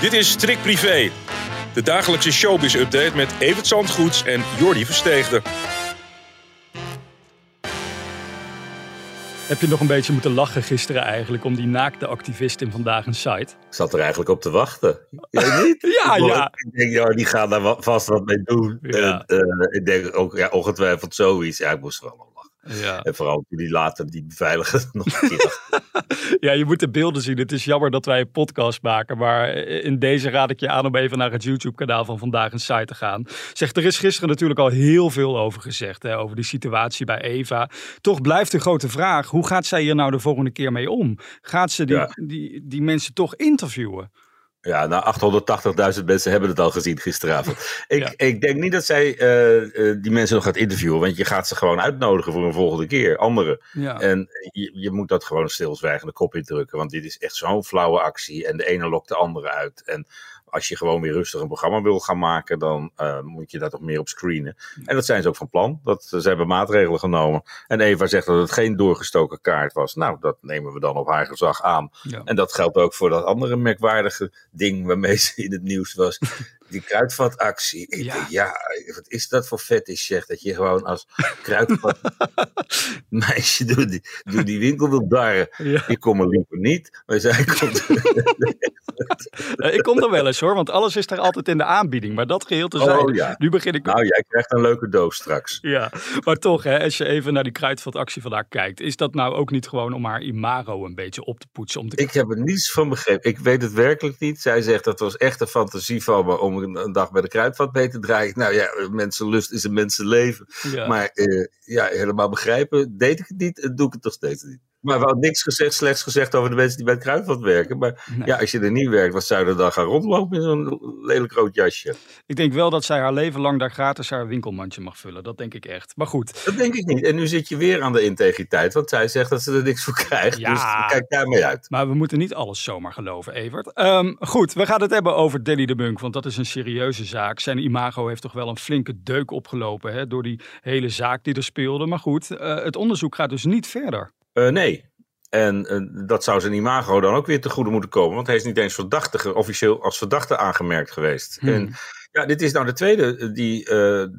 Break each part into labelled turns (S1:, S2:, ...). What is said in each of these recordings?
S1: Dit is Strik Privé, de dagelijkse showbiz-update met Evert Zandgoeds en Jordi Versteegde.
S2: Heb je nog een beetje moeten lachen gisteren eigenlijk om die naakte activist in Vandaag een Site?
S3: Ik zat er eigenlijk op te wachten. Jij niet?
S2: Ja,
S3: ik,
S2: ja.
S3: Ik denk, ja, die gaan daar vast wat mee doen.
S2: Ja.
S3: En, eh, ik denk ook, ja, ongetwijfeld zoiets. Ja, ik moest er wel.
S2: Ja.
S3: En vooral die later die beveiliger nog een keer
S2: ja, je moet de beelden zien. Het is jammer dat wij een podcast maken, maar in deze raad ik je aan om even naar het YouTube-kanaal van Vandaag een Site te gaan. Zeg, er is gisteren natuurlijk al heel veel over gezegd, hè, over die situatie bij Eva. Toch blijft de grote vraag, hoe gaat zij hier nou de volgende keer mee om? Gaat ze die,
S3: Ja.
S2: die, die mensen toch interviewen?
S3: Ja, nou 880.000 mensen hebben het al gezien gisteravond. Ik,
S2: Ja.
S3: ik denk niet dat zij eh, eh, die mensen nog gaat interviewen, want je gaat ze gewoon uitnodigen voor een volgende keer, anderen.
S2: Ja.
S3: En je, je moet dat gewoon stilzwijgende kop indrukken, want dit is echt zo'n flauwe actie en de ene lokt de andere uit. En als je gewoon weer rustig een programma wil gaan maken, dan eh, moet je daar toch meer op screenen. En dat zijn ze ook van plan. Dat, ze hebben maatregelen genomen. En Eva zegt dat het geen doorgestoken kaart was. Nou, dat nemen we dan op haar gezag aan.
S2: Ja.
S3: En dat geldt ook voor dat andere merkwaardige ding waarmee ze in het nieuws was. Die kruidvatactie. Ik
S2: Ja.
S3: denk, ja, wat is dat voor fetish zeg? Dat je gewoon als kruidvat meisje door die, door die winkel wil darren.
S2: Ja.
S3: Ik kom er liever niet. Maar zij komt...
S2: Eh, ik kom er wel eens hoor, want alles is daar altijd in de aanbieding. Maar dat geheel te zijn.
S3: Oh ja.
S2: Nu begin ik
S3: Nou, jij krijgt een leuke doos straks.
S2: Ja, maar toch, hè, als je even naar die kruidvatactie vandaag kijkt, is dat nou ook niet gewoon om haar imago een beetje op te poetsen? Om te...
S3: Ik heb er niets van begrepen. Ik weet het werkelijk niet. Zij zegt dat was echt een fantasie van me om een, een dag bij de kruidvat mee te draaien. Nou ja, mensenlust is een mensenleven.
S2: ja.
S3: Maar eh, ja, helemaal begrijpen deed ik het niet en doe ik het nog steeds niet. Maar wel niks gezegd, slechts gezegd over de mensen die bij het kruidvat werken. Maar
S2: Nee.
S3: ja, als je er niet werkt, wat zou je er dan gaan rondlopen in zo'n lelijk rood jasje?
S2: Ik denk wel dat zij haar leven lang daar gratis haar winkelmandje mag vullen. Dat denk ik echt. Maar goed,
S3: Dat denk ik niet. En nu zit je weer aan de integriteit, want zij zegt dat ze er niks voor krijgt.
S2: Ja.
S3: Dus kijk daarmee uit.
S2: maar we moeten niet alles zomaar geloven, Evert. Ehm, goed, we gaan het hebben over Danny de Munk, want dat is een serieuze zaak. Zijn imago heeft toch wel een flinke deuk opgelopen hè, door die hele zaak die er speelde. Maar goed, eh, het onderzoek gaat dus niet verder.
S3: Eh, nee. En eh, dat zou zijn imago dan ook weer te goede moeten komen. Want hij is niet eens verdachte, officieel als verdachte aangemerkt geweest.
S2: Hmm.
S3: En ja, dit is nou de tweede eh, die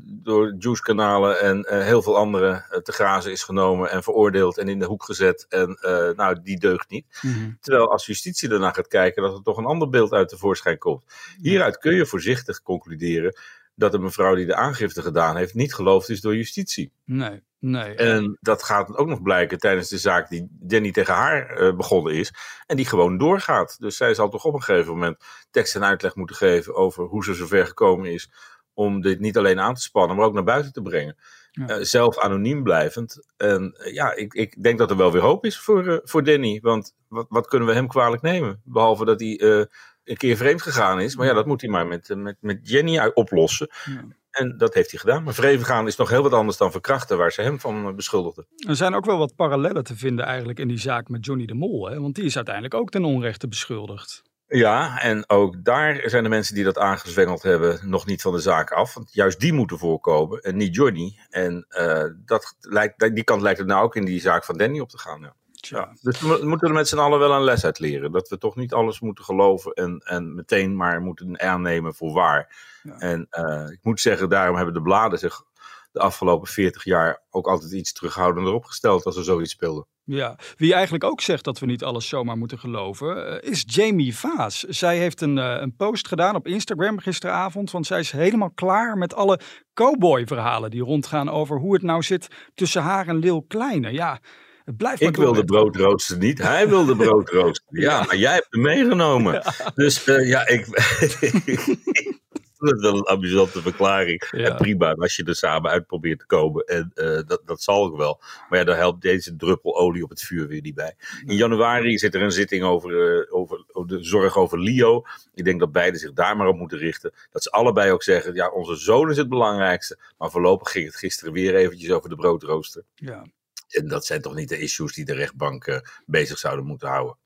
S3: door Juice-kanalen en heel veel anderen te grazen is genomen en veroordeeld en in de hoek gezet. En nou, die deugt niet.
S2: Mhm.
S3: Terwijl als justitie ernaar gaat kijken, dat er toch een ander beeld uit tevoorschijn komt. Hieruit kun je voorzichtig concluderen dat de mevrouw die de aangifte gedaan heeft niet geloofd is door justitie.
S2: Nee, nee.
S3: En dat gaat ook nog blijken tijdens de zaak die Danny tegen haar eh, begonnen is. En die gewoon doorgaat. Dus zij zal toch op een gegeven moment tekst en uitleg moeten geven over hoe ze zover gekomen is. Om dit niet alleen aan te spannen, maar ook naar buiten te brengen.
S2: Ja.
S3: Eh, zelf anoniem blijvend. En eh, ja, ik, ik denk dat er wel weer hoop is voor, voor Danny. Want wat, wat kunnen we hem kwalijk nemen? Behalve dat hij een keer vreemd gegaan is. Maar ja, dat moet hij maar met, eh, met, met Jenny oplossen.
S2: Ja.
S3: En dat heeft hij gedaan. Maar vreemd gaan is nog heel wat anders dan verkrachten, waar ze hem van eh, beschuldigden.
S2: Er zijn ook wel wat parallellen te vinden eigenlijk in die zaak met Johnny de Mol. Hè? Want die is uiteindelijk ook ten onrechte beschuldigd.
S3: Ja, en ook daar zijn de mensen die dat aangezwengeld hebben nog niet van de zaak af. Want juist die moeten voorkomen en niet Johnny. En eh, dat lijkt, die kant lijkt het nou ook in die zaak van Danny op te gaan. Ja. Ja. Dus we mo- moeten er met z'n allen wel een les uit leren. Dat we toch niet alles moeten geloven en, en meteen maar moeten aannemen voor waar.
S2: Ja.
S3: En eh, ik moet zeggen, daarom hebben de bladen zich de afgelopen 40 jaar ook altijd iets terughoudender opgesteld als er zoiets speelde.
S2: Ja, wie eigenlijk ook zegt dat we niet alles zomaar moeten geloven, eh, is Jamie Vaas. Zij heeft een, eh, een post gedaan op Instagram gisteravond, want zij is helemaal klaar met alle cowboy-verhalen die rondgaan over hoe het nou zit tussen haar en Lil Kleine. Ja, het blijft maar
S3: Ik wilde
S2: doorgaan.
S3: broodrooster niet, hij wilde broodrooster. Ja, maar jij hebt hem meegenomen. Dus eh, ja, ik. Dat is wel een amusante verklaring.
S2: Ja.
S3: En prima, als je er samen uit probeert te komen. En eh, dat, dat zal ik wel. Maar ja, daar helpt deze druppel olie op het vuur weer niet bij. In januari zit er een zitting over, eh, over, over de zorg over Leo. Ik denk dat beiden zich daar maar op moeten richten. Dat ze allebei ook zeggen, ja, onze zoon is het belangrijkste. Maar voorlopig ging het gisteren weer eventjes over de broodrooster.
S2: Ja.
S3: En dat zijn toch niet de issues die de rechtbank eh, bezig zouden moeten houden.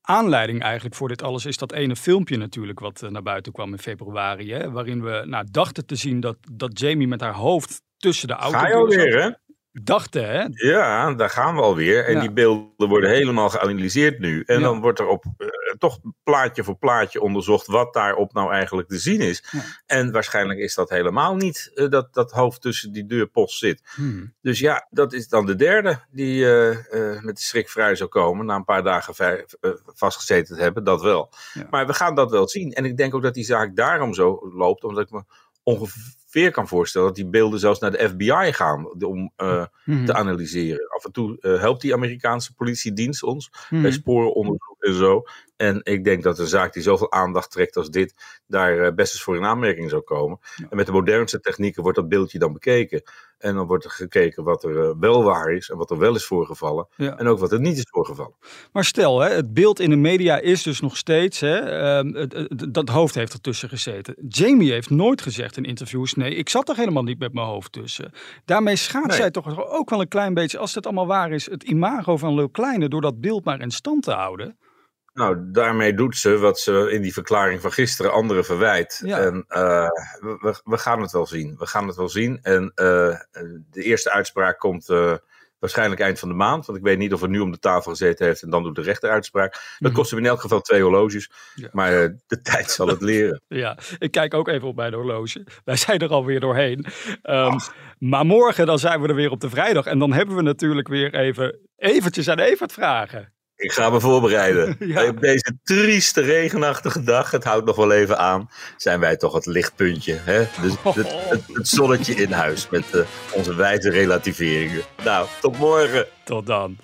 S2: Aanleiding eigenlijk voor dit alles is dat ene filmpje natuurlijk wat eh, naar buiten kwam in februari. Hè, waarin we nou, dachten te zien dat, dat Jamie met haar hoofd tussen de auto
S3: Ga je alweer, hè?
S2: Dachten, hè?
S3: Ja, daar gaan we alweer. En
S2: Ja.
S3: die beelden worden helemaal geanalyseerd nu. En
S2: Ja.
S3: dan wordt er op eh, toch plaatje voor plaatje onderzocht wat daarop nou eigenlijk te zien is. En waarschijnlijk is dat helemaal niet uh, dat dat hoofd tussen die deurpost zit. Hmm. Dus ja, dat is dan de derde die met de schrik vrij zou komen na een paar dagen vastgezeten te hebben. Dat wel. Maar we gaan dat wel zien. En ik denk ook dat die zaak daarom zo loopt, omdat ik me ongeveer kan voorstellen dat die beelden zelfs naar de FBI gaan om uh, te analyseren. Af en toe uh, helpt die Amerikaanse politiedienst ons mm. bij sporenonderzoek en zo. En ik denk dat een zaak die zoveel aandacht trekt als dit, daar uh, best eens voor in aanmerking zou komen. En met de modernste technieken wordt dat beeldje dan bekeken. En dan wordt er gekeken wat er uh, wel waar is en wat er wel is voorgevallen. Ja. En ook wat er niet is voorgevallen.
S2: Maar stel, hè, het beeld in de media is dus nog steeds, hè, uh, het, dat hoofd heeft ertussen gezeten. Jamie heeft nooit gezegd in interviews, nee, ik zat er helemaal niet met mijn hoofd tussen. Daarmee schaadt nee. zij toch ook wel een klein beetje, als het allemaal waar is, het imago van Lil Kleine door dat beeld maar in stand te houden.
S3: Nou, daarmee doet ze wat ze in die verklaring van gisteren anderen verwijt. Ja. En uh, we, we, gaan het wel zien. We gaan het wel zien. En uh, de eerste uitspraak komt uh, waarschijnlijk eind van de maand. Want ik weet niet of er nu om de tafel gezeten heeft en dan doet de rechter uitspraak. Dat mhm. kost hem in elk geval twee horloges. Ja. Maar de tijd zal het leren.
S2: Ja, ik kijk ook even op mijn horloge. Wij zijn er alweer doorheen. Um, maar morgen dan zijn we er weer op de vrijdag. En dan hebben we natuurlijk weer even eventjes aan Evert vragen.
S3: Ik ga me voorbereiden. Ja. Op deze trieste regenachtige dag, het houdt nog wel even aan, zijn wij toch het lichtpuntje. Hè? Dus het, het, het, zonnetje in huis met uh, onze wijze relativeringen. Nou, tot morgen.
S2: Tot dan.